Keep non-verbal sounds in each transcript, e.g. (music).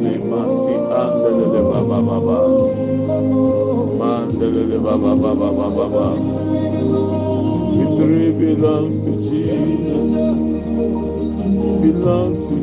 Mandi masi andelele baba baba. Mandelele baba baba baba It really belongs to Jesus. It belongs to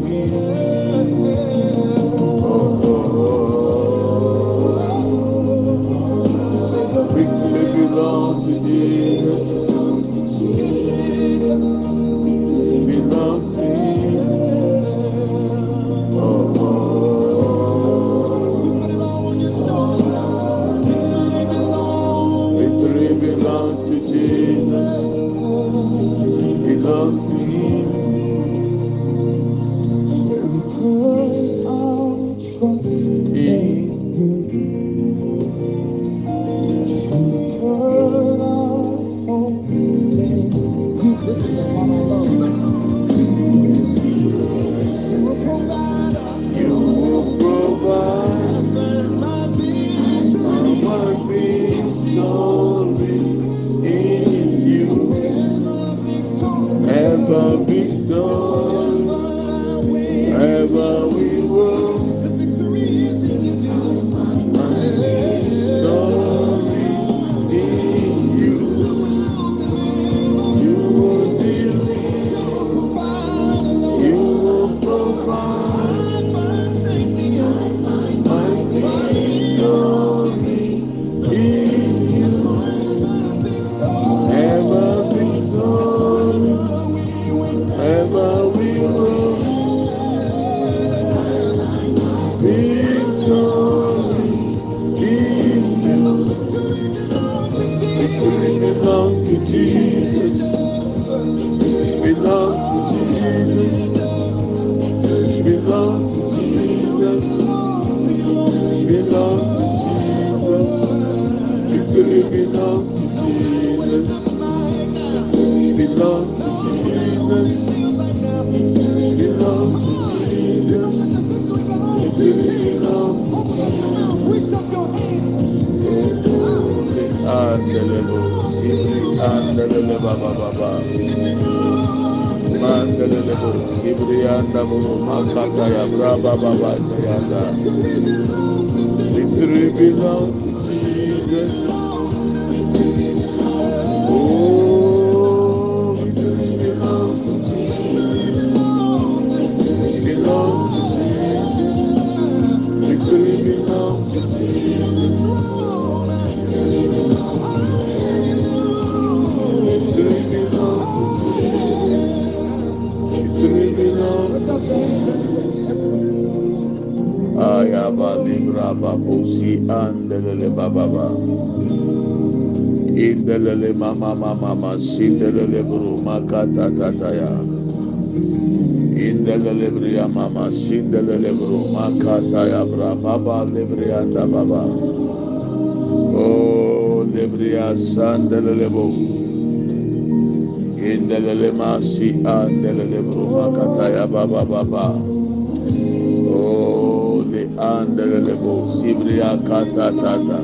mama mama masindelele buru makata tataya indelele bria mama sindelele buru makata ya bra baba lebria da baba oh lebria sandelele bu indelele masi andelele buru makata ya baba baba oh le andelele bu kata tata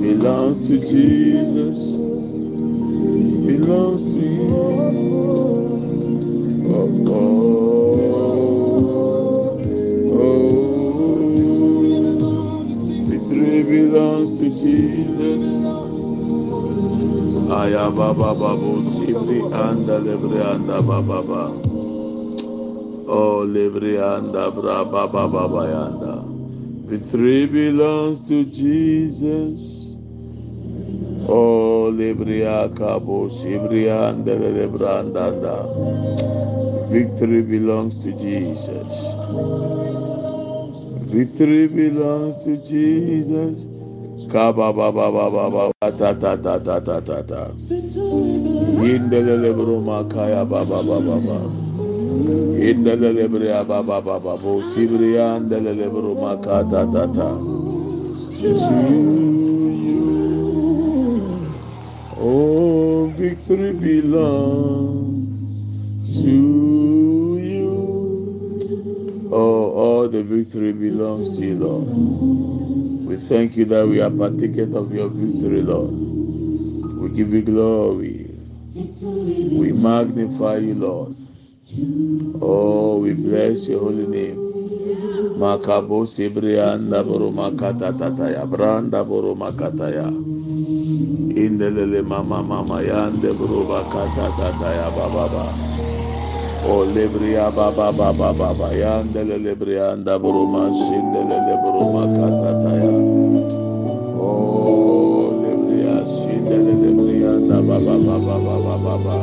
belongs to Jesus loves me. Oh, oh, oh. Victory belongs to Jesus. Aya babu sibri anda lebre anda baba. Oh lebre anda bra baba baba yanda. Victory belongs to Jesus. Oh lebria kabo sibri anda lebre anda anda. Victory belongs to Jesus. Victory belongs to Jesus. Kaba ba ba ba ba ba ta ta ta ta ta ta ta. Yindelele broma kaya ba ba ba ba ba. Yindelele bria ba ba ba ba bo sibriya ndelele broma ka ta ta ta. Oh victory belongs to you. Oh, all the victory belongs to you, Lord. We thank you that we are partakers of your victory, Lord. We give you glory. We magnify you, Lord. Oh, we bless your holy name. Makabo Sibrianda Boro Makata Tataya Branda Boro Makataya. Indelele Mama Mama Yande Boro Bakata Tataya Baba. O Lebria Baba Baba Baba Yandele Lebrianda Boro Masindele Boro Makata Taya. Oh, Lebria Shindele Lebrianda Baba Baba Baba Baba.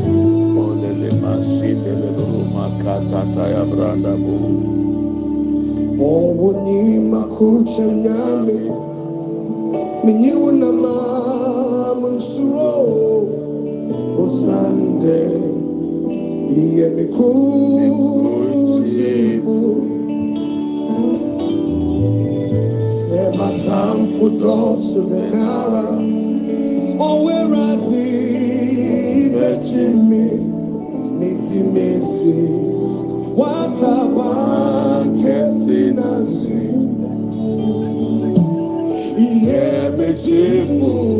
Oh, Lele Masindele Boro Makata Taya Branda Boro. Owuni makucha nyame minyiwu na osande iye mikuchifu sematamfu dosu benara owerati bechimi nitimesi watabankesi nasi. Iye mechifu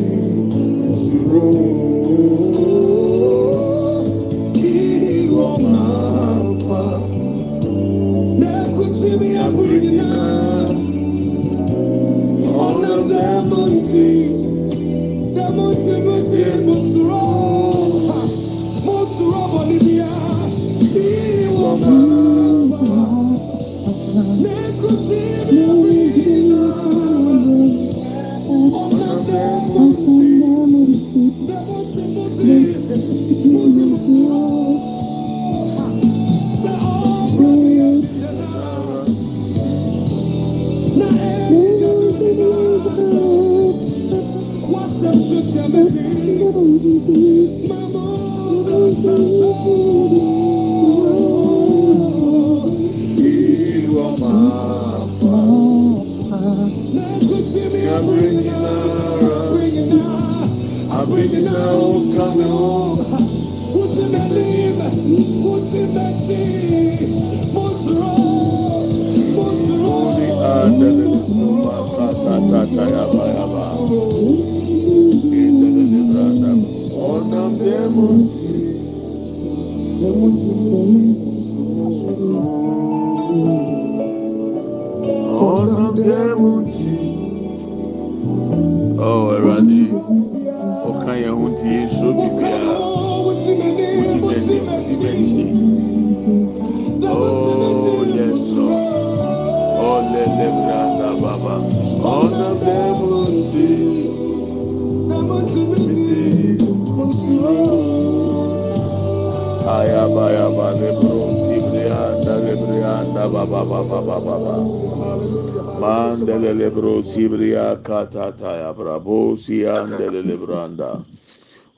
Sibria katataya brabo siandele lebranda.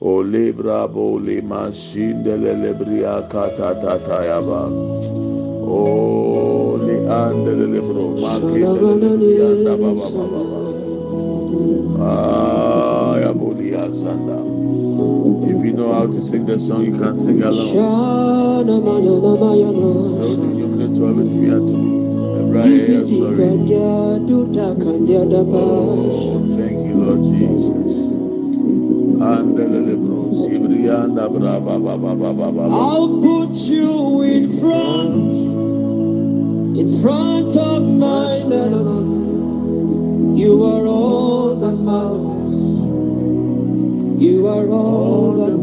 O lebra bo le mashindele lebria katatataya ba. O le ande andele lebro makindele lebrianda ba ba ba ba ba. Ah, ya bolia sanda. If you know how to sing the song, you can sing along. So, you can try with me at Thank you, Lord Jesus. I'll put you in front, in front of my enemy. You are all that matters. You are all that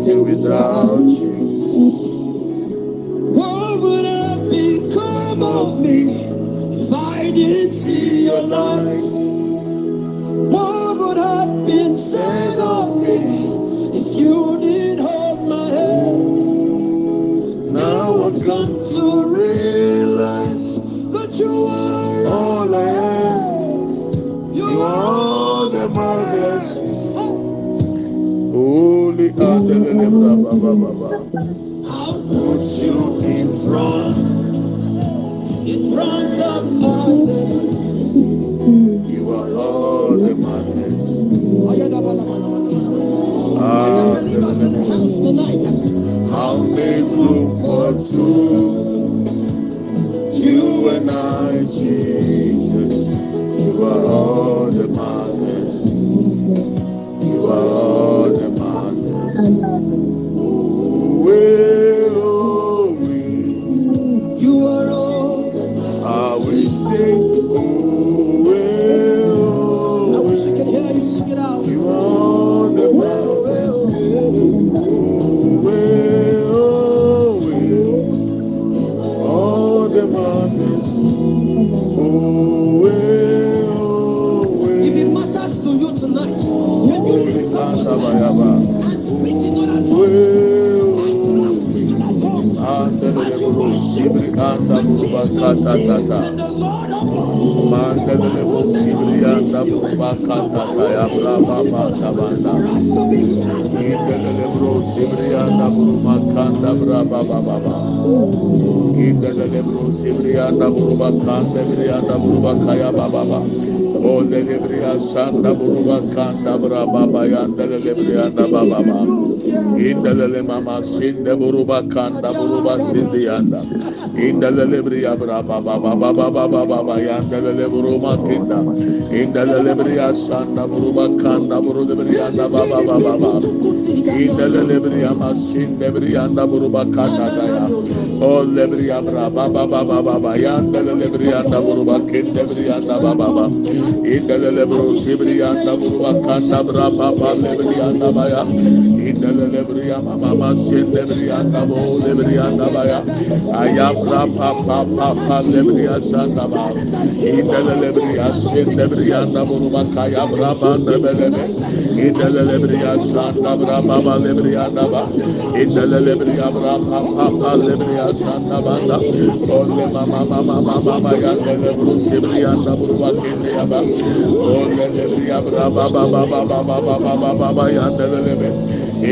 nothing without the mothers. buruba kanda briyanda buruba kaya baba ba. O lele briyanda buruba kanda bra baba yanda lele briyanda baba ba. İnde lele mama sinde buruba kanda buruba sinde yanda. İnde lele briya bra baba baba baba baba ba yanda lele buruma kinda. İnde lele briyanda buruba kanda buruba briyanda baba baba ba. İnde lele briyama sinde briyanda buruba kanda Oh, lebria braba baba baba baya, dele lebria da buruba kin lebria da baba baba. Idele lebro sibria da buruba kanda braba baba lebria da baya. Idele lebria baba baba sin lebria da bo lebria da baya. Aya braba baba baba lebria santa baba. Idele lebria sin lebria da buruba kaya braba lebele. Baba le briya da ba inda le briya bra papa le briya sanda banda ole mama mama mama mama ya le buru sibriya da buruma kende ya ba ole le briya bra baba baba baba baba baba ya le be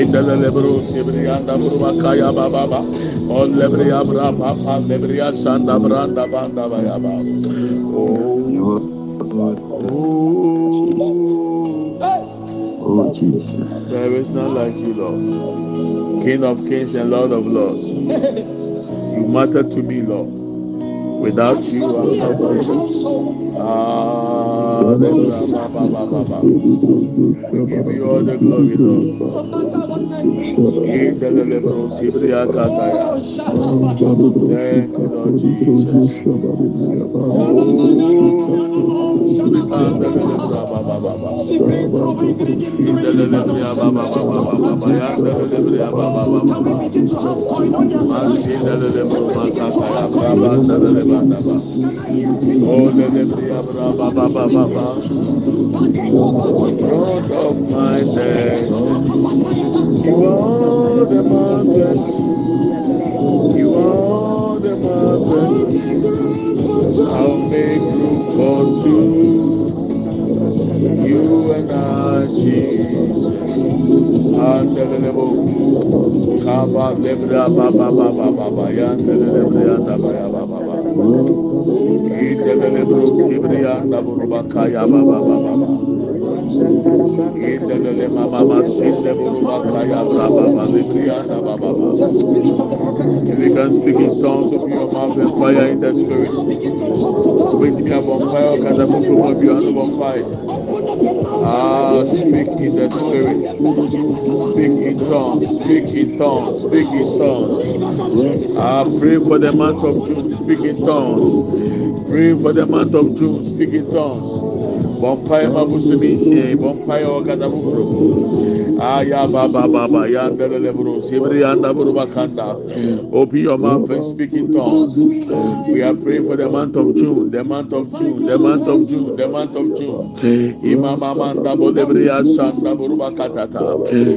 inda le buru sibriya da buruma kaya baba baba ole briya bra papa le briya branda banda ba ba Oh, Jesus. There is none like you, Lord. King of kings and Lord of lords. (laughs) You matter to me, Lord. Without you, I'm nothing. The. We give you all the glory, Lord. In the level, Sibria Kataya. Thank you, Lord Jesus. Oh, the ba, ba, ba, ba. In the level, ya, ba, ba, ba, ba, ba, ba. Oh. Front of my death, you are the mountains, you are the mountains. I'll make room for two, you and I, Jesus. Level, Kaba lebra ba ba ba ba ba ba yan the level ya da ba ya ba ba ba. In the level, Sibria and the Burubakaya ba ba ba ba ba. Indelele mama masinde buruba kaya braba balisianda baba baba. If you can speak in tongues, open your mouth and fire in the spirit. Wait me up on fire, cause I'm going to be on fire. Ah, speak in the spirit. Speak in tongues. Speak in tongues. Speak in tongues. Ah, pray for the month of June. Speak in tongues. Pray for the month of June. Speak in tongues. Bompaye mabusumi nsie, bompaye wakata bufuro. Aya baba baba yanda lele bro, sibri yanda bro bakanda. Open your mouth and speak in tongues. We are praying for the month of June, the month of June, the month of June, the month of June. Imama manda bolebria sanda bro bakatata.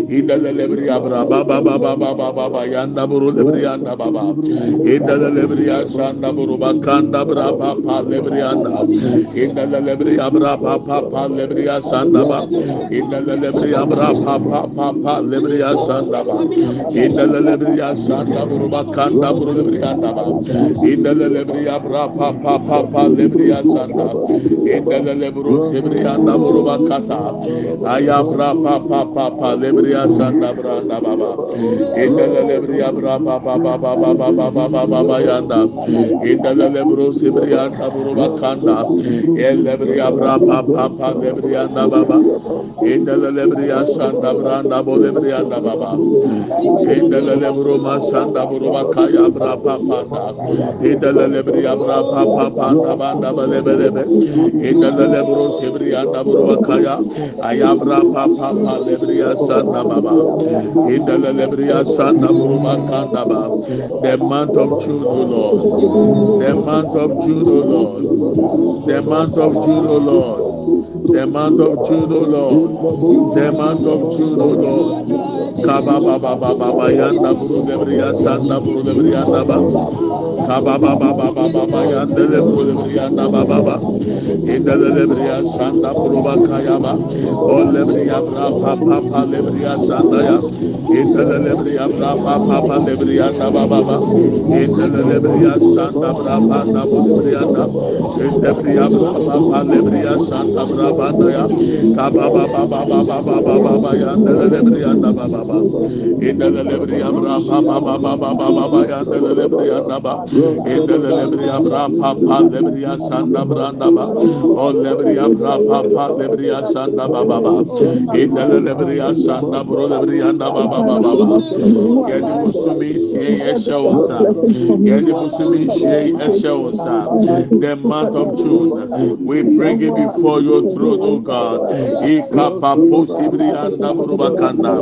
Inda lele bria bra baba baba baba baba yanda bro lebria yanda baba. Inda lele bria sanda bro bakanda bra papa lebrianda. Inda lele bria bra papa papa lebriya sandaba inna lebriya bra papa papa lebriya sandaba inna lebriya sanda buruba kanda buru lebriya ndaba inna lebriya bra papa papa lebriya sanda inna lebru sebriya nda buruba kata aya bra papa papa lebriya sanda bra ndaba baba inna lebriya bra papa papa papa papa papa yanda inna lebru sebriya nda buruba kanda el lebriya bra papa papa lebrianda baba inda lebriya sanda branda bo lebrianda baba inda lebro ma sanda buruba kaya bra papa da inda lebriya bra papa panda banda ba lebelebe inda lebro sebrianda buruba kaya ayabra papa pa lebriya sanda baba inda lebriya sanda buruba kanda ba the month of June Lord the month of June Lord the month of June Lord the month of June, O Lord, the month of June, O Lord. Kaba baba baba baba yanda buru gebriya sanda buru gebriya baba. Kababa Baba Baba Yandele Kulibrianda Baba Indele Bria Santa Proba Kayaba O Lebria Brapa Papa Lebria Sandaya Indele Lebria Brapa Papa Lebrianda Baba Indele Lebria Santa Brapa Nabulibrianda Indebria Brapa Lebria Santa Brapa Daya Kababa Baba Baba Baba Baba Yandele Lebrianda Baba Indele Lebria Brapa Baba Baba Baba Yandele Lebrianda Baba Inda le lebriya bra pa pa pa lebriya sanda branda ba o lebriya bra papa lebriya sanda ba ba ba indalelebriya sanda bro lebriya anda ba ba ba ba ba yɛde busumi sie ɛhyɛ wo nsa yɛde busumi sie ɛhyɛ wo nsa the month of June we bring it before your throne o God ikapa posibri anda buruba kanda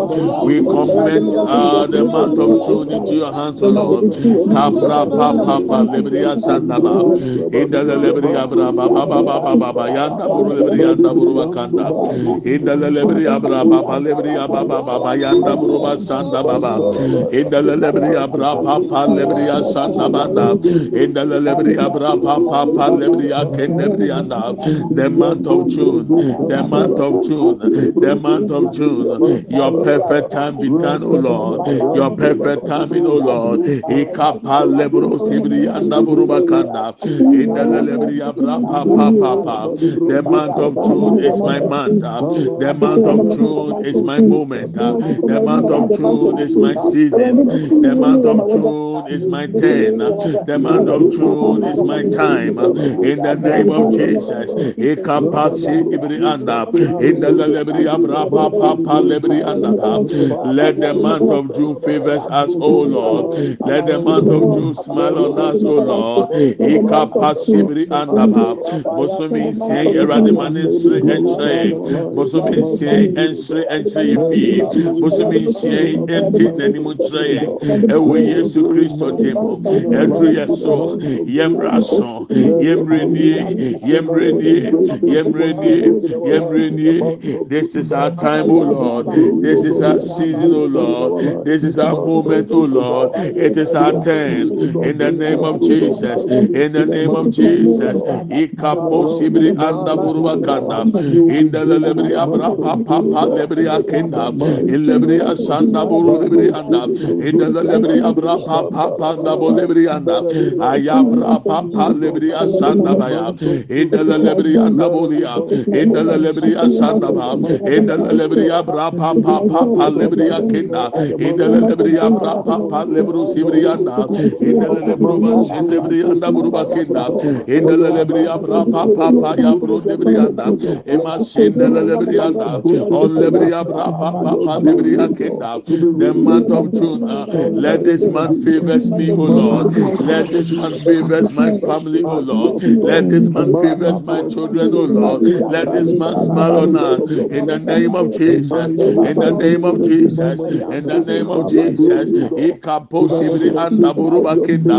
we commit uh, the month of June into your hands o Lord kapra papa lebriya sanda ba indalelebriya bra ba ba ba ba ba ba ba. Buru lebriya anda buruba kanda indalelebriya bra ba ba lebriya ba ba ba ba. Yanda buruba sanda ba ba. Indalelebriya bra papa lebriya sanda banda indalelebriya bra papa pa lebriya kendebriya anda the month of June the month of June the month of June. Your perfect time be done o Lord. Your perfect timing o Lord. Ikapa lebro sibri anda buruba kanda. Indalelebriya bra papa papa the month of June is my month. The month of June is my moment. The month of June is my season. The month of June is my turn the month of June is my time. In the name of Jesus. Ikapasi ibri anda indalelebriya bra papa lebri anda let the month of June favors us o Lord. Let the month of June smile on us o Lord ikapasi ibri anda bosomi nsia erade ma ne nsere nkyerɛ bosomi nsia nsere nkyerɛ yɛ fie bosomi nsia nti n'anim nkyerɛ yɛn ɛwɔ yesu kristo tim ɛduru yɛ so yɛmra so yɛmra nie yɛmra nie yɛmra nie yɛmra nie this is our time o lord this is our season o lord this is our moment o lord it is our turn in the name of jesus. In the name of jesus. Anda kanda. Inda lebri abra papa pa lebri akenda. Ilebri asanda buru lebri anda. Inda lebri abra papa lebri anda. Papa lebri asanda baya. Inda lebri anda bolia. Inda lebri asanda ba. Inda lebri abra papa lebri akenda. Inda lebri abra papa lebru sibri anda inda lebru bas lebri anda buruba kenda inda lebri abra papa pa ya bru lebri anda. Ema senda lebri anda. On lebri abra papa pa lebri akenda the month of June uh, let this month favors me o Lord. Let this month favors my family o Lord. Let this month favors my children o Lord. Let this month smile on us. In the name of Jesus. In the name of Jesus. In the name of Jesus. Ikapo sibri anda buruba kenda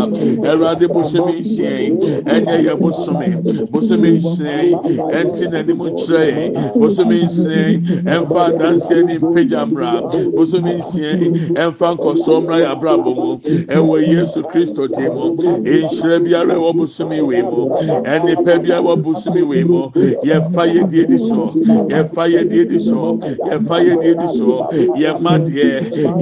erade busemi sien enye ye busemi busemi sien enti n'anim kyerɛ yɛn bosomi nsien ɛnfa adansi ni mpegyamra bosomi nsien ɛnfa nkɔsɔmra yɛ abrabɔ mu ɛwɔ yesu kristo ti mu nhyira biara ɛwɔ bosomi wei mu ɛnipa biara ɛwɔ bosomi wei mu yɛfa yɛ die di so yɛfa yɛ die di so yɛfa yɛ die di so yɛ mma deɛ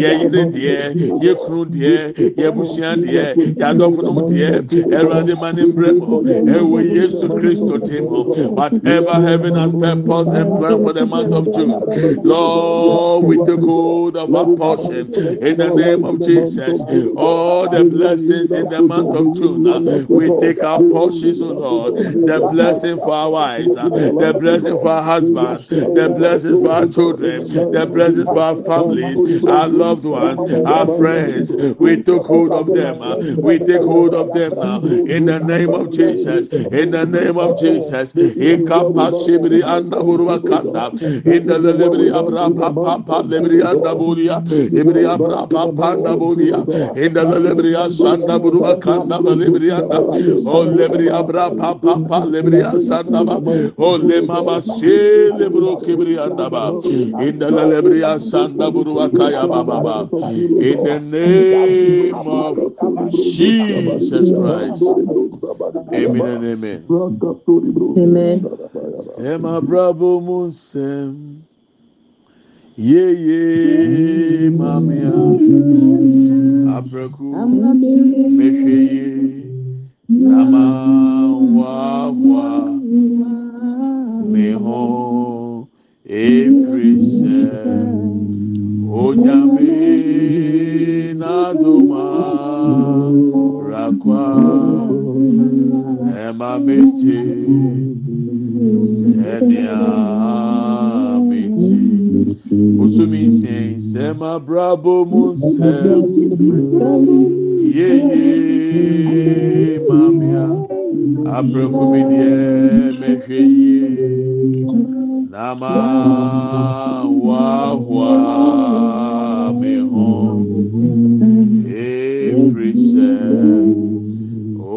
yɛ yere deɛ yɛ kunu deɛ yɛ busua deɛ yɛ adɔfonom deɛ ɛwurade ma ne mbrɛ mu ɛwɔ yesu kristo ti mu whatever heaven has purpose and plan for the month of June. Lord, we take hold of our portion in the name of Jesus. All the blessings in the month of June, uh, we take our portions, oh Lord. The blessing for our wives, uh, the blessing for our husbands, the blessing for our children, the blessing for our family, our loved ones, our friends. We took hold of them. uh, Take hold of them now in the name of Jesus. In the name of Jesus. Kanda. In the lebri abra papa pa. In the lebri asanda burwa kanda ba lebri anda. O lebri abra papa pa lebri asanda ba. O le mama se lebro kibri anda ba. In the. In the name of Jesus Christ. Amen and amen. Amen. Sema bravo munsem yeye mamia apreku ah. mehweye nama wawa meho ẹ̀ma méje sẹ́nià méje bùsùnmí sẹ́yìn sẹ́ma brabo mu sẹ́m yéyé mamia. Abirikumi diẹ mẹhwẹ yie nama wahwa mi hàn efiri sẹ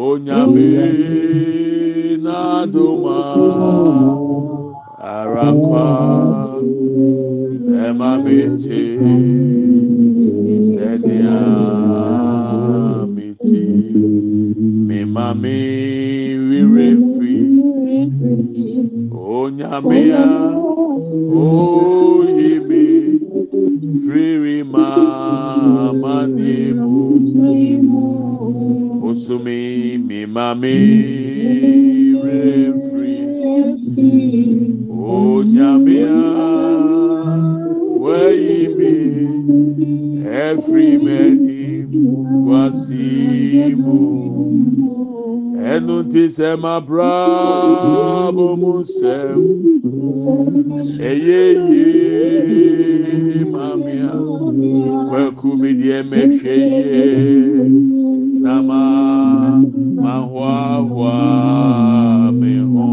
onyame n'adoma arakwa ẹma mi ti sẹniya mi ti mi ma mi rire fi onyame a oyi mi firi ma ma ni mu osumi mi ma mi bra bó mu sẹm eyeye mamia. Kwaku mi diẹ mẹhwẹ yẹ nama mahuahua mi ho.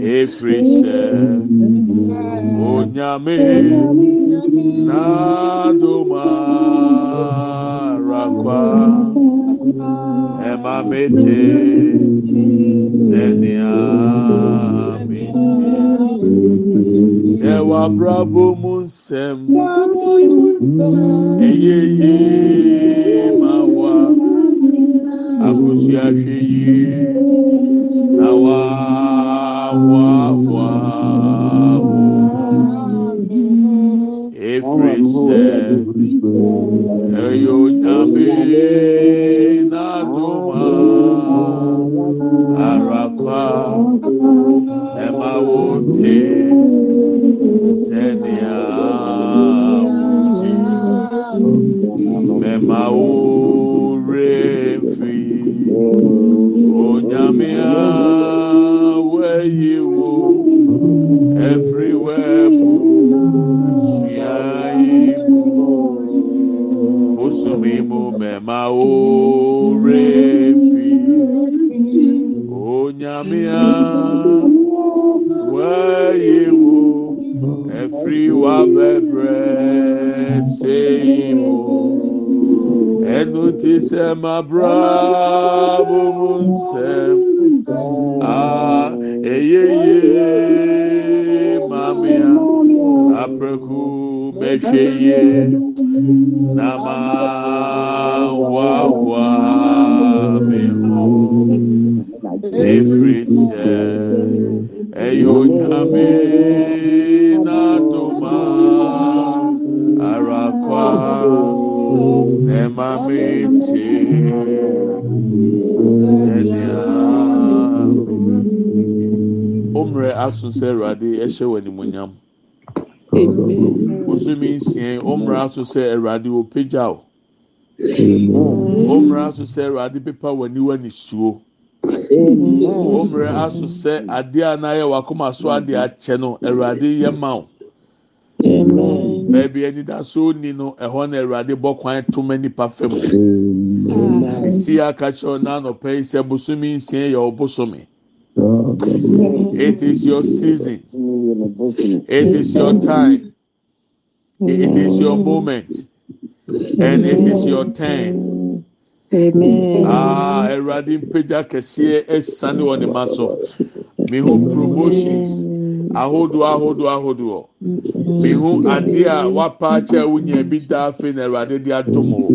Efiri sẹ onyame nadoma rakwa ẹma méje sẹnià méje sẹwà brabo mu akosua hwẹ yie na wá wá wá efiri sẹ ẹyọ nyame ẹnu ti sẹ ma bra bó mu nsẹm a. Eyeye mamia apẹku mẹhwẹ yẹ nama wahwa omrẹ aso sẹ ẹwurade ẹhyẹ wọ ẹnimonyam osumi nsia omrẹ aso sẹ ẹwurade opagya o omrẹ aso sẹ ẹwurade pepa wọ aniwa nisuo omrẹ aso sẹ adeɛ a n'ayɛ wakoma so adeɛ akyɛ no ɛwurade yɛ ma o baabi anidaso ni no ɛhɔ na ɛwurade bɔ kwan toma nipa fam. Esi aka kyerɛw n'anɔpɛ yi sɛ bosomi nsia yɛ ɔbosomi it is your season it is your time it is your moment and it is your turn. Ah, Ẹwurade mpagya kɛseɛ ɛsane wɔ ne ma so. Mihu promotions ahodoɔ ahodoɔ ahodoɔ. Mihu adeɛ a wapa akyɛ wunya bi da afei na Ẹwurade de atom o.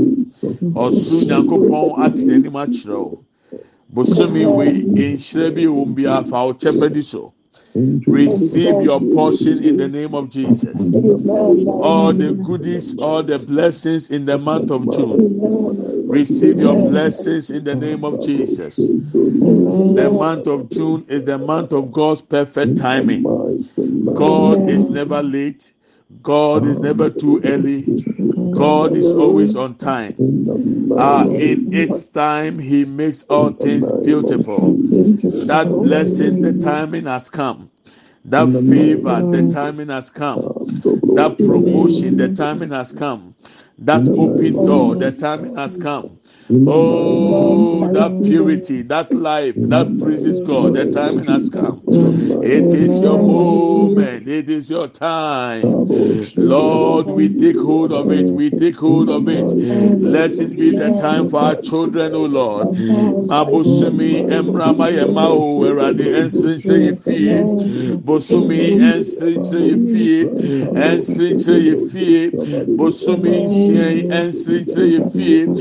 Ɔso Nyankopɔn ate n'anim akyerɛ o. Bosomi wei nhyira bi wɔ mu bi afa ɔkyɛ di so. Receive your portion in the name of Jesus. All the goodies, all the blessings in the month of June. Receive your blessings in the name of Jesus. The month of June is the month of God's perfect timing. God is never late. God is never too early. God is always on time. Ah, in its time, He makes all things beautiful. That blessing, the timing has come. That favor, the timing has come. That promotion, the timing has come. That open door, the timing has come. Oh, that purity, that life, that praises God. The timing has come. It is your moment. It is your time. Lord, we take hold of it. We take hold of it. Let it be the time for our children, O Lord. Mabusumi emrama yema o erade ensinche yefie. Bosumi ensinche yefie. Ensinche yefie. Bosumi nsien yefie.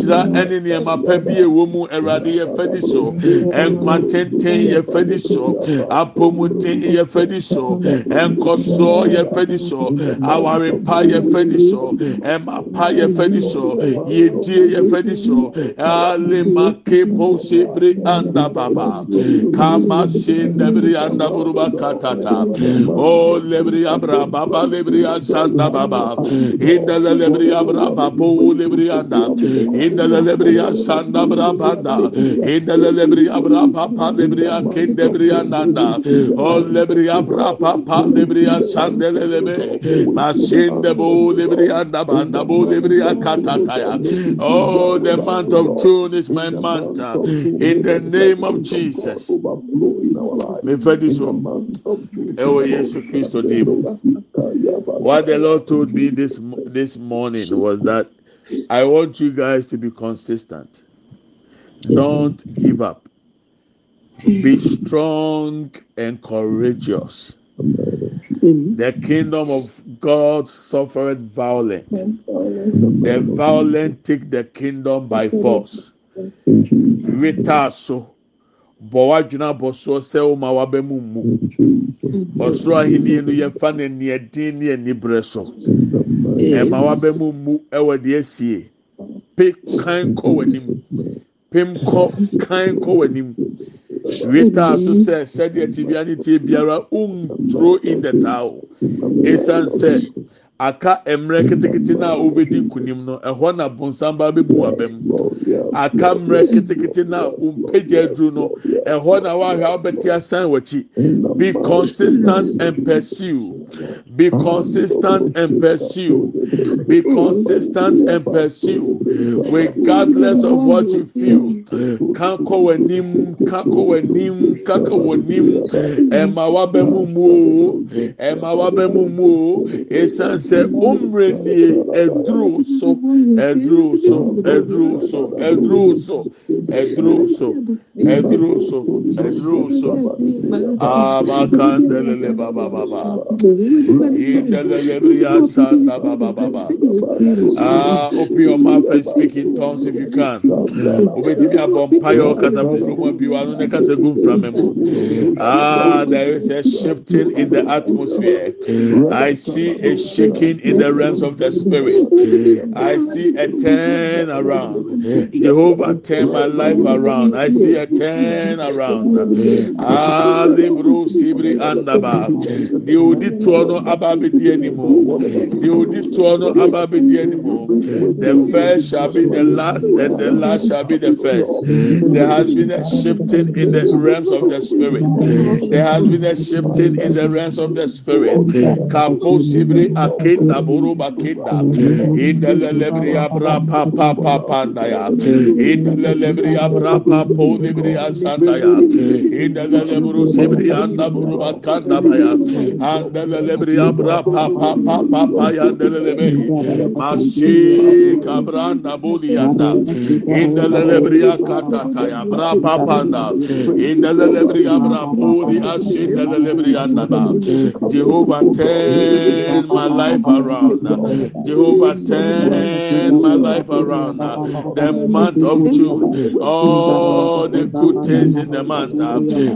Nhyira ɛne nneɛma pa bi ɛwɔ mu ɛwurade yɛfɛ di so. Ɛnkwa tenten yɛfɛ di so. Apɔmuden yɛfɛ di so. Ɛnkɔsoɔ yɛfɛ di so. Aware pa yɛfɛ di so. Ɛma pa yɛfɛ di so. Yedie yɛfɛ di so. Alema kepo sebre anda baba. Kama se nebri anda buruba katata. O lebri abra baba lebri asanda baba. Indele lebri abra babo lebri anda indelebriya sanda brabanda. Indelebriya brapapa lebriya kendebriya nanda. O oh, lebriya brapapa lebriya sandelelebe. Masinde bu lebriya banda bu lebriya katataya. Oh the month of June is my month. In the name of Jesus. Me fedi so. Ewo Yesu Christo dim what the Lord told me this this morning was that I want you guys to be consistent. Don't give up. Be strong and courageous. The kingdom of God suffereth violent. The violent take the kingdom by force. Rita so. bɔwɔ adwena bɔsoɔ sɛ woma wabɛmu mu ɔsoro ahenni no yɛmfa no nneɛden ne aniberɛ so ɛma waba mu. Ɛwɔ deɛ esie pe kan kɔ w'anim pem kɔ kan kɔ w'anim wita so sɛ sɛdeɛ tibia ne tie biara throw in the towel. Esan sɛ aka mmerɛ ketekete na obedi nkunim no ɛhɔ na bonsam ba bɛbu aka mmerɛ ketekete na ompagya aduru no ɛhɔ na wahwɛ abɛte asan w'akyi be consistent and pursue be consistent and pursue. be consistent and pursue. Regardless of what you feel. Kankɔ w'anim kankɔ w'anim kankɔ w'anim ɛma wabɛmu mu o ɛma wabɛmu esan sɛ umre nie ɛduru so ɛduru so ɛduru so ɛduru so ɛduru so indelele briyasa babababa ah open your mouth and speak in tongues if you can. Ah there is a shifting in the atmosphere. I see a shaking in the realms of the spirit. I see a turn around. Jehovah turn my life around. I see a turn around. Ah sibri aba abedi animu di odi toɔ no animu the first shall be the last and the last shall be the first. There has been a shifting in the realms of the spirit. There has been a shifting in the realms of the spirit. Akenda buru bakenda. Abra pa pa pa abra pa po lebri sibri anda buru bakanda abra pa pa pa pa pa ya indele lebri masi kabranda buli anda indele lebri akata ya bra pa panda indele lebri abra poli asindele lebri anda ba Jehovah turn my life around. Jehovah, turn my life around. The month of June, all the good things in the month.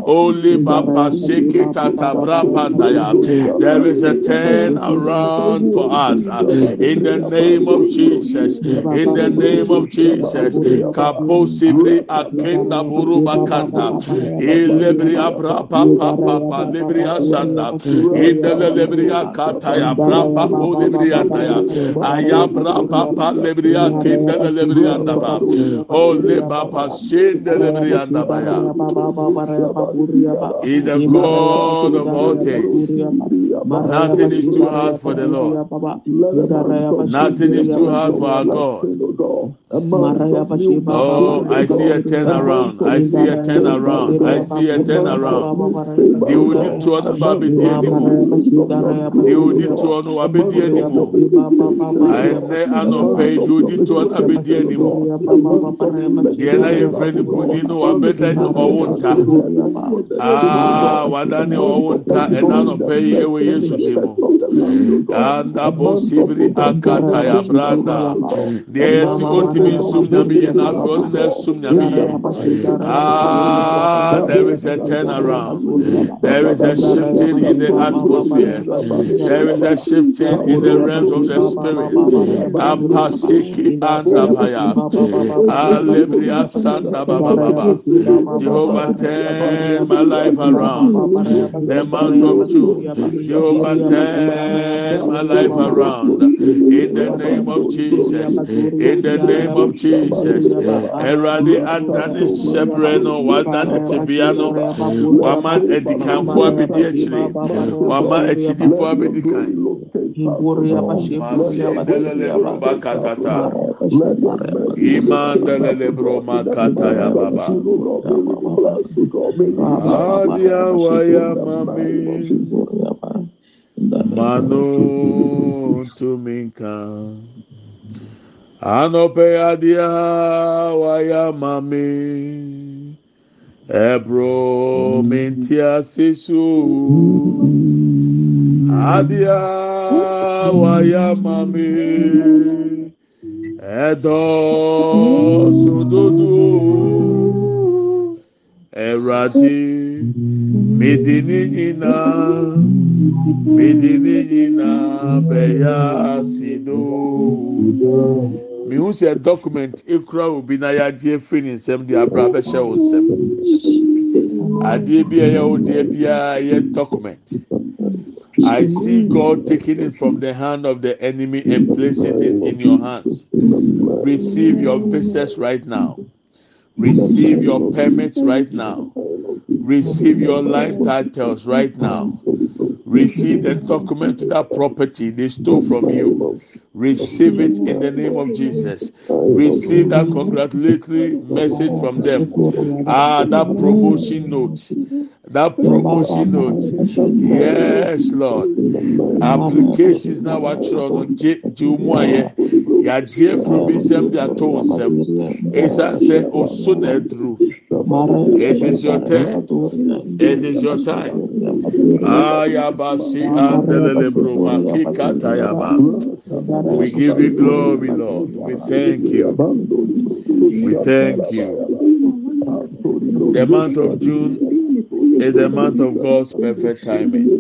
Only Papa Sekita Pandaya. There is a turn around for us. Uh, in the name of Jesus. In the name of Jesus. Kapo Sibri Akenda Buruba Kanda. Papa. In Andaya. Ayabra Papa. He the God of all things. Nothing is too hard for the Lord. Nothing is too hard for our God. Oh, I see a turnaround. I see a turnaround. I see a turnaround. The odi to ọ̀nà bá bẹ di ẹni The odi to ọ̀nà wà bẹ di ẹni mu. Àyẹnẹ anọpẹ yìí the odi to ọ̀nà bẹ di ẹni mu. Deẹ náà yẹ fẹ́ ni bùnì nù wà bẹ dá ní ọwọ́ nta. Aa wà dá ní ọwọ́ nta ẹ̀nà anọpẹ yìí ẹwọ Yéṣu dì mu. Anda bọ sibiri akata ya branda. Deẹ yẹ si o ti mi nsum nyami yẹ n'afẹ ọ ní na ẹsum nyami yẹ. Ah, there is a turnaround. There is a shifting in the atmosphere. There is a shifting in the realms of the spirit. Apasiki andabaya. Alebria sanda baba baba. Jehovah turn my life around. The month of June. Jehovah turn my life around. In the name of Jesus. In the name of Jesus. Eradi adani sebreno wadani tibiano. Wama edikanfo abedi akyire. Wama akyidifo abedi kan. Masindelele broba katata. Imandelele broma kata ya baba. Adia waya mami. mano ntumi nka anɔpɛ adeɛ wayɛ ma me ɛborɔ mente ase so adeɛ wayɛ ma me ɛdɔ so dodo Erati midini nyina. Midini nyina beya sido. mihu sɛ document ekura obi na yagye efiri ne nsam de abira bɛhyɛ wɔn nsam adeɛ bi a ɛyɛ wo deɛ biara yɛ document I see God taking it from the hand of the enemy and placing it in your hands. Receive your visas right now. Receive your permits right now. Receive your line titles right now. Receive the document that property they stole from you. Receive it in the name of Jesus. Receive that congratulatory message from them. Ah, that promotion note. That promotion note. Yes, Lord. Applications now what you're on Jumuaye. Yagye from Bisem de ato nsem. Esan se oso na. It is your turn. It is your time. Ayabasi andelele bro makikata yaba. We give you glory, Lord. We thank you. We thank you. The month of June is the month of God's perfect timing.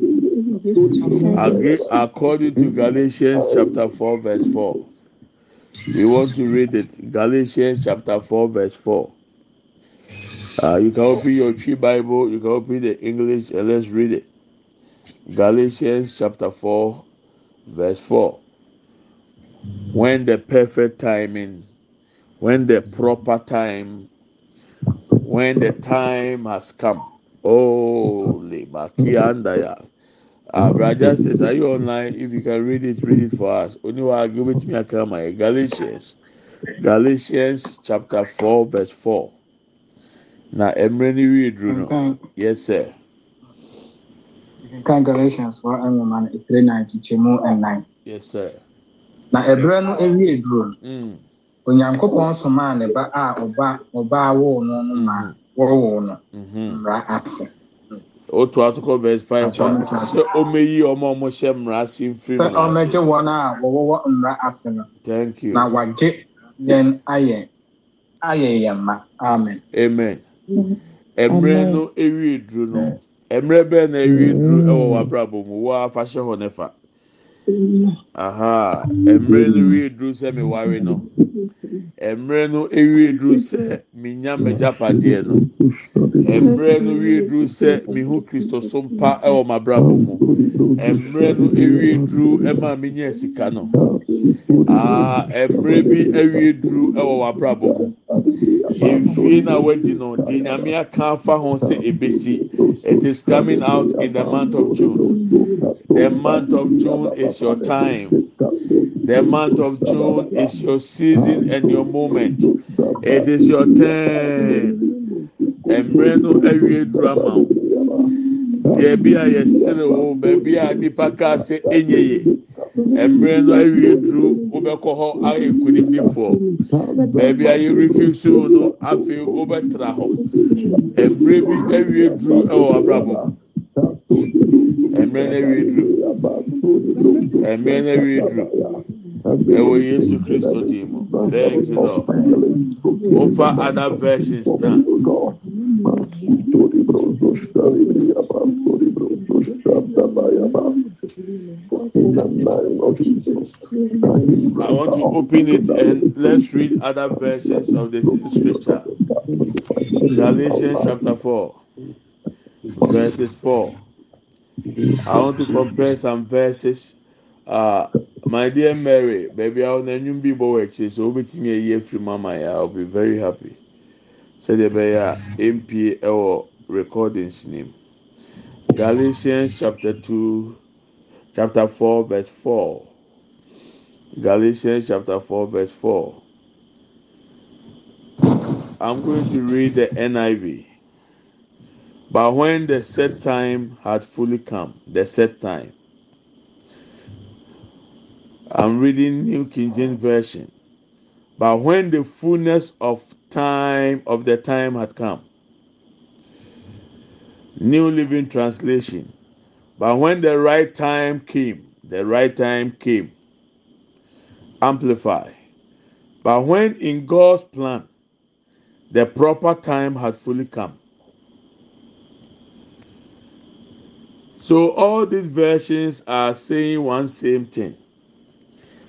According to Galatians chapter 4, verse 4. We want to read it. Galatians chapter 4, verse 4. Uh, you can open your Twi Bible, you can open the English, and let's read it. Galatians chapter 4, verse 4. When the perfect timing, when the proper time, when the time has come. Oh, Limakiandaya. Uh, Brother Justice, are you online? If you can read it, read it for us. While give it to me, I come Galatians. Galatians chapter 4, verse 4. Now, Emreni read, Bruno. Yes, sir. kan galatians fo nwoma no ɛtire nan kyekyɛmu nnan Yes, sir. na ɛberɛ no awie duro Mm. onyankopɔn somaa ne ba a ɔba ɔbaa woo no no ma wɔwoo no mmara ase otu atụkọ verse five sɛ omeyi ɔmo ɔmo hyɛ mmara ase mfiri mmara ase wɔn a wɔwɔ mmara ase no thank you. Na wagye yɛn ayɛ ayɛ yɛn ma. Amen. Amen. Mmerɛ no ewie duro no mmerɛ bɛɛ na ewie duro ɛwɔ w'abrabɔ mu wɔ afa hyɛ hɔ nefa aha. Mmerɛ no ewie duro sɛ mi no mmerɛ no ewie duro sɛ mi nya m'agyapadeɛ no. Mmerɛ no ewie duro sɛ mi hu kristo so mpa ɛwɔ m'abrabɔ mu. Mmerɛ no ewie duro ɛma mi nya sika no. Aa mmerɛ bi ewie duro ɛwɔ w'abrabɔ mu. Mfie na wadi no deɛ nyame aka afa ho sɛ ebesi. It is coming out in the month of june. The month of june is your time. The month of june is your season and your moment. It is your turn. Mmerɛ no awie duro ama wo deɛ bi a yɛsere wo baabi a nipa kaa sɛ enye yie mmerɛ no awie duro wobɛkɔ hɔ ayɛ nkunimdifoɔ baabi a yɛrefi wo no afei wobɛtra hɔ. Mmerɛ bi awie duro ɛwɔ abrabɔ mmerɛ no awie duro mmerɛ no awie duro ɛwɔ yesu kristo dim thank you lord other na I want to open it and let's read other versions of this scripture. Galatians chapter 4, verses 4. I want to compare some verses. Uh, my dear Mary, baby, I'll name be boy, so with me a year from mama. I'll be very happy. Said the bear MP or recordings name. Galatians chapter 2, chapter 4, verse 4. Galatians chapter 4, verse 4. I'm going to read the NIV. But when the set time had fully come, the set time. I'm reading New King James Version. But when the fullness of time of the time had come, New Living Translation. But when the right time came, the right time came. Amplify. But when in God's plan, the proper time had fully come. So all these versions are saying one same thing.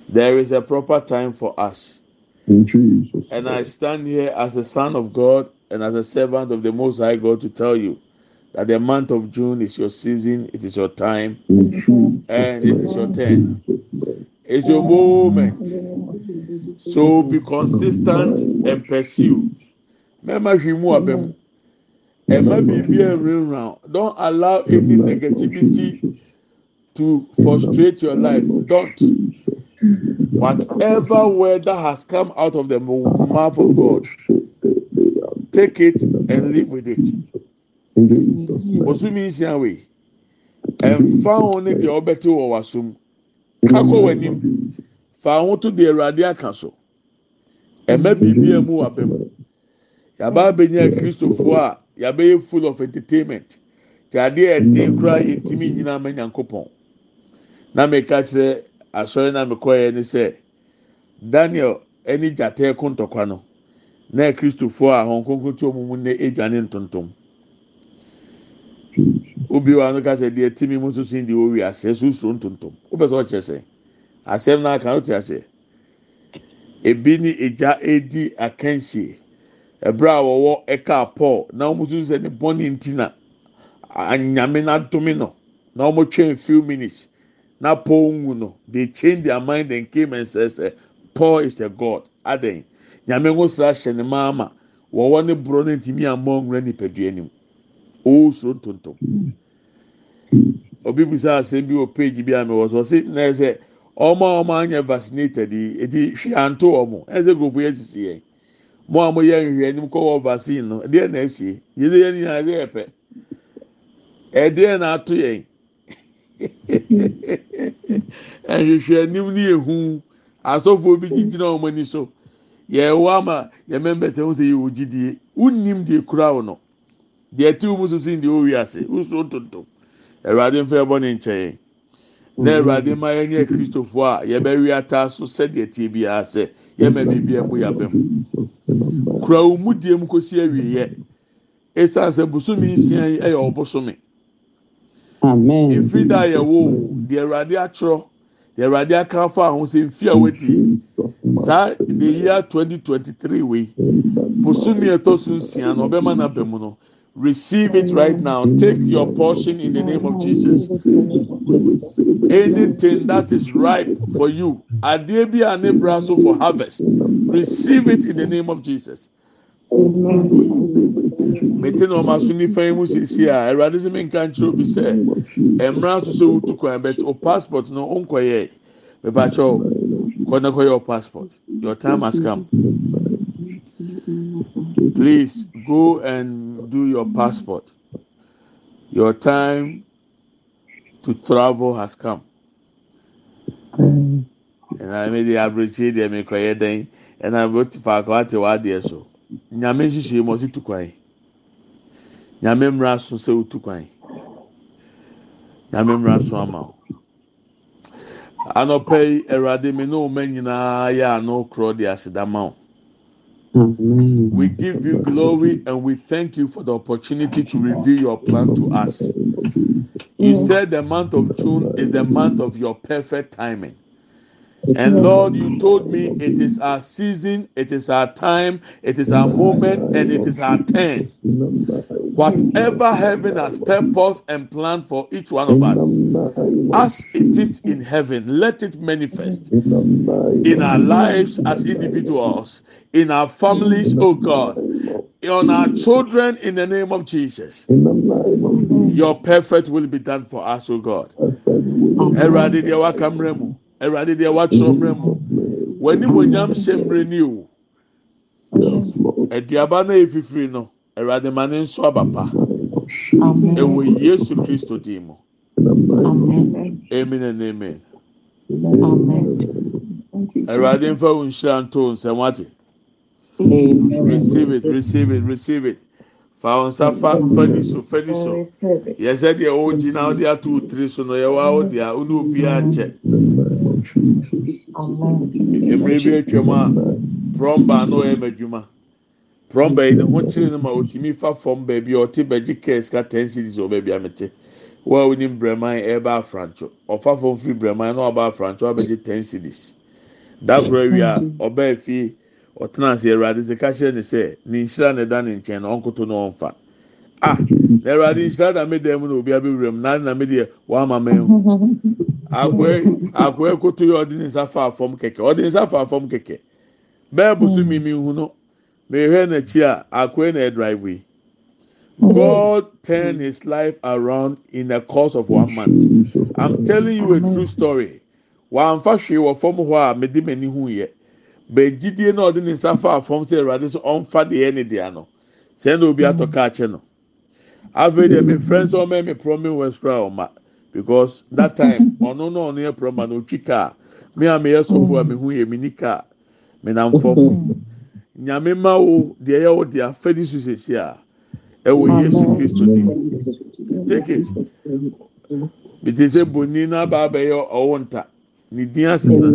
There is a proper time for us. And I stand here as a son of God and as a servant of the Most High God to tell you that the month of June is your season, it is your time, and it is your turn. It's your moment. So be consistent and pursue. Remember, Shimu Abem. Emma Bibi round. Don't allow any negativity to frustrate your life. Don't. Whatever word that has come out of the mouth of God, take it and live with it. Osumi nsia wei. Ɛnfa ho ne deɛ ɔbɛte wɔ w'asom. Kakɔ w'anim. Fa ho to deɛ Awurade aka so. Ɛmɛ biribi mu wɔ abɛm. Yaba abɛnya Kristofoɔ a yabɛyɛ full of entertainment. Te adeɛ ɛden koraa yɛntumi nyinaa mɛ nyankopɔn. Na mɛka kyerɛ asɔre na mɛkɔɛ ne sɛ Daniel ɛne gyata ɛko ntɔkwa no. Na Kristofoɔ a wɔn konko to wɔn mu ne edwane ntontom. obi wa no ka sɛ deɛ timi mu nso sin deɛ owi asɛ susuro ntontom wopɛ sɛ ɔkyerɛ sɛ asɛm no aka no te aseɛ ebi ne egya edi akansie ɛbrɛ a wɔwɔ ɛka paul na wɔn nso sɛ ne bɔne nti na anyame na no na wɔn twɛn few minutes na paul nwu no they change their mind and came and sɛ paul is a god. Adan nyame ngo sra hyɛ ne maama wɔwɔ ne borɔ ne ntumi ama ɔnwura nipadua nim owusuo ntontom. Obi bisa asɛm bi wɔ page bi a mi wɔ so. Ɔsi na ɛsɛ ɔmo a ɔmo anya vaccinated yi eti hwi anto ɔmo ɛsɛ gofo yɛ sisi yɛn. Mo a mo yɛ nhwɛ anim kɔ wɔ vaccine no ɛdeɛ na ɛsie? Yɛde yɛn nyinaa ɛdeɛ yɛ pɛ ɛdeɛ na ato yɛn? Nhwehwɛ anim ne ehu asɔfoɔ bi gyina wɔn ani so yɛwɔ ama yɛ members ɛho sɛ yɛ wɔ gyidie wunim deɛ kura wɔ no. deɛ ti mu soso deɛ owi ase wusu tontom awurade nfa ɛbɔ ne nkyɛn na awurade ma yɛn nyɛ kristofo a yɛbɛwi ata so sɛdeɛ tie bi asɛ yɛmɛ biribi ɛmu yabɛm kura wɔn mu die mu kosi awie yɛ esan sɛ bosomi nsia yi ɛyɛ ɔbosomi efiri da yɛwɔ deɛ awurade atwerɛ deɛ awurade aka afa ahosuo nfi a wɔdi saa the year twenty twenty three wei bosomi ɛtɔ so nsia na ɔbɛma n'abɛ mu no. Receive it right now. Take your portion in the name of jesus. Anything that is ripe for you adeɛ bi a ne bra so for harvest receive it in the name of jesus. Mete na ɔma so nifa yi mu sisi a awurade sɛ menka nkyerɛ obi sɛ mmara nso sɛ wotu kwan bɛt o passport no nkɔyɛ mebakyɛw kɔ na kɔyɛ o passport. Your time has come. Please go and do your passport. Your time to travel has come. Ɛna mi de abirekyi deɛ mi kɔyɛ dɛn ɛna mi ti faako ate w'adeɛ so nyame nhyehyɛ mu ɔsi tu kwan. Nyame mmira so sɛ otu kwan. Nyame mmira so ama o anɔpɛ yi awurade mi ne ɔma nyinaa yɛ ano korɔ de aseda ma o we give you glory and we thank you for the opportunity to reveal your plan to us. You said the month of june is the month of your perfect timing and Lord, you told me it is our season, it is our time, it is our moment, and it is our turn. Whatever heaven has purpose and plan for each one of us, as it is in heaven, let it manifest in our lives as individuals, in our families, oh God, on our children, in the name of Jesus. Your perfect will be done for us, oh God. Eradi deɛ waka mmerɛ mu, w'anim onyam hyɛ mmerɛ ni o. Aduaba no a efifiri no, Eradi ma ne nso aba pa. Ɛwɔ Yesu Kristo din mu. Amen and amen. Eradi nfa wo nhyira nto nsɛm ate. Receive it, receive it, receive it. Fa wo nsa fa fa ni so fa ni so. Yɛsɛ deɛ ɔgyina ɔde ato wo tiri so no yɛwɔ awo deɛ ɔne obiara nkyɛ. Mmerɛ bi atwam a prɔmba no ɔyɛ m'adwuma. Prɔmba yi ne ho kyerɛ no ma otumi fa fam baabi a ɔte bɛgye kɛs ka ten series wɔ baabi a mete. Wo a wonim brɛman ɛreba afrantwo. Ɔfa fam firi brɛman na ɔba afrantwo abɛgye ten series. Dabere wi a ɔbaa fie ɔtena ase awurade sɛ ka kyerɛ ne sɛ ne nhyira na ɛda ne nkyɛn na ɔnkoto na ɔnfa. Ah na awurade nhyira na me dan mu na obi abɛwura mu na na me deɛ wama mɛn ho. Akoe akoe koto yɛ ɔde ne nsa fa fam kɛkɛ ɔde ne nsa fa fam kɛkɛ. Bɛɛ boso mimi hu no. mehwɛ n'akyi a akoe na ɛdrive yi god turn his life around in the course of one month i'm telling you a true story wàmfa hwee wɔ fam hɔ a mede m'ani hu yɛ bɛgyidie na ɔde ne nsa fa fam sɛ awurade so ɔmfa deɛ ne deɛ no sɛ na obi atɔ kaa kyɛ no afei deɛ me friends ɔmɛ me promise west kora ɔma because that time ɔno na ɔno yɛ prɔma na otwi kaa me a meyɛ sɔfo a mehu yɛ me ni kaa me nam fam. nyame ma wo deɛ ɛyɛ wo deɛ afɛdi so sisi a ɛwɔ yesu kristo di take it. Bìtì sɛ boni n'aba abɛyɛ ɔwɔ nta. Ne din asesa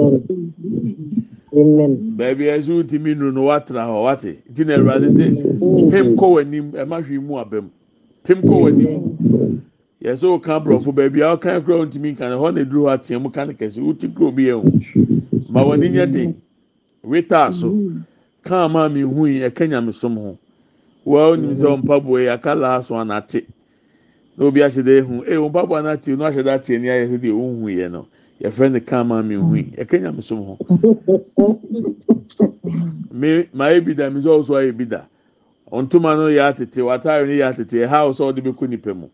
baabi ɛsɛ wotumi nuru no watena hɔ wate ti na awurade sɛ pem kɔ w'anim ɛma hwee mu abɛm pem kɔ w'anim yɛsɛ ɔka aborɔfo baabi a ɔka kura ntumi nka na hɔ na eduru hɔ ateɛ mu ka ne kɛse. Woti kura obi yɛn o ma wɔn ani nyɛ den. Weta so. kaa maa mi hu yi ɛka nyamesom ho. Wɔn onim sɛ mpaboa yi aka laaso anate na obi ahyɛ dɛ ehu. Ee mpaboa anate no ahyɛ dɛ ate ani ayɛ sɛ deɛ ohun yɛ no. Yɛfrɛ no kaa maa mi hu yi ɛka nyamesom ho. (laughs) Me maa yɛ bi da mi sɛ ɔso ayɛ bi da ntoma no yɛ atete wataare no yɛ atete ɛha ɔsɛ ɔde bɛ kɔ nipa mu.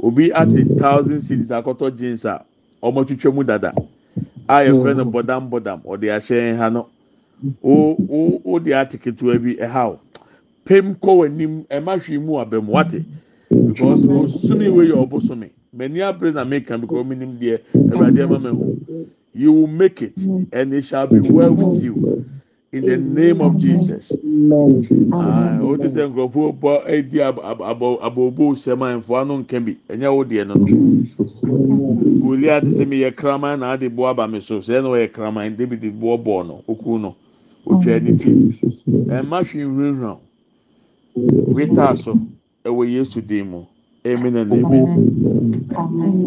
Obi ate thousand cities akɔtɔ jeans a ɔmo twitwa mu dada a yɛfrɛ no bɔdam bɔdam ɔde ahyɛ ha no. o o o de ate ketewa bi ɛha o pem kɔ w'anim ɛma hwee mu abɛm wate. Because osumi wei yɛ ɔbosomi mɛni abere na meka because omi nim deɛ ɛwurade ɛma mɛ ho you will make it and it shall be well with you in the name of jesus. Amen. o ti sɛ nkurɔfoɔ bɔ edi abɔ abɔbɔ sɛm a nfoa no nka bi? Ɛnyɛ wo deɛ no no. Wòlíì ati sɛ mi yɛ kraman na adi bo aba mi so. Sɛ ɛna ɔyɛ kraman. David bo bɔɔ no okuu no otwa ne ti. Ɛma hwi nhwirenhwira witaa so ɛwɔ yesu dim mu. Amen and amen.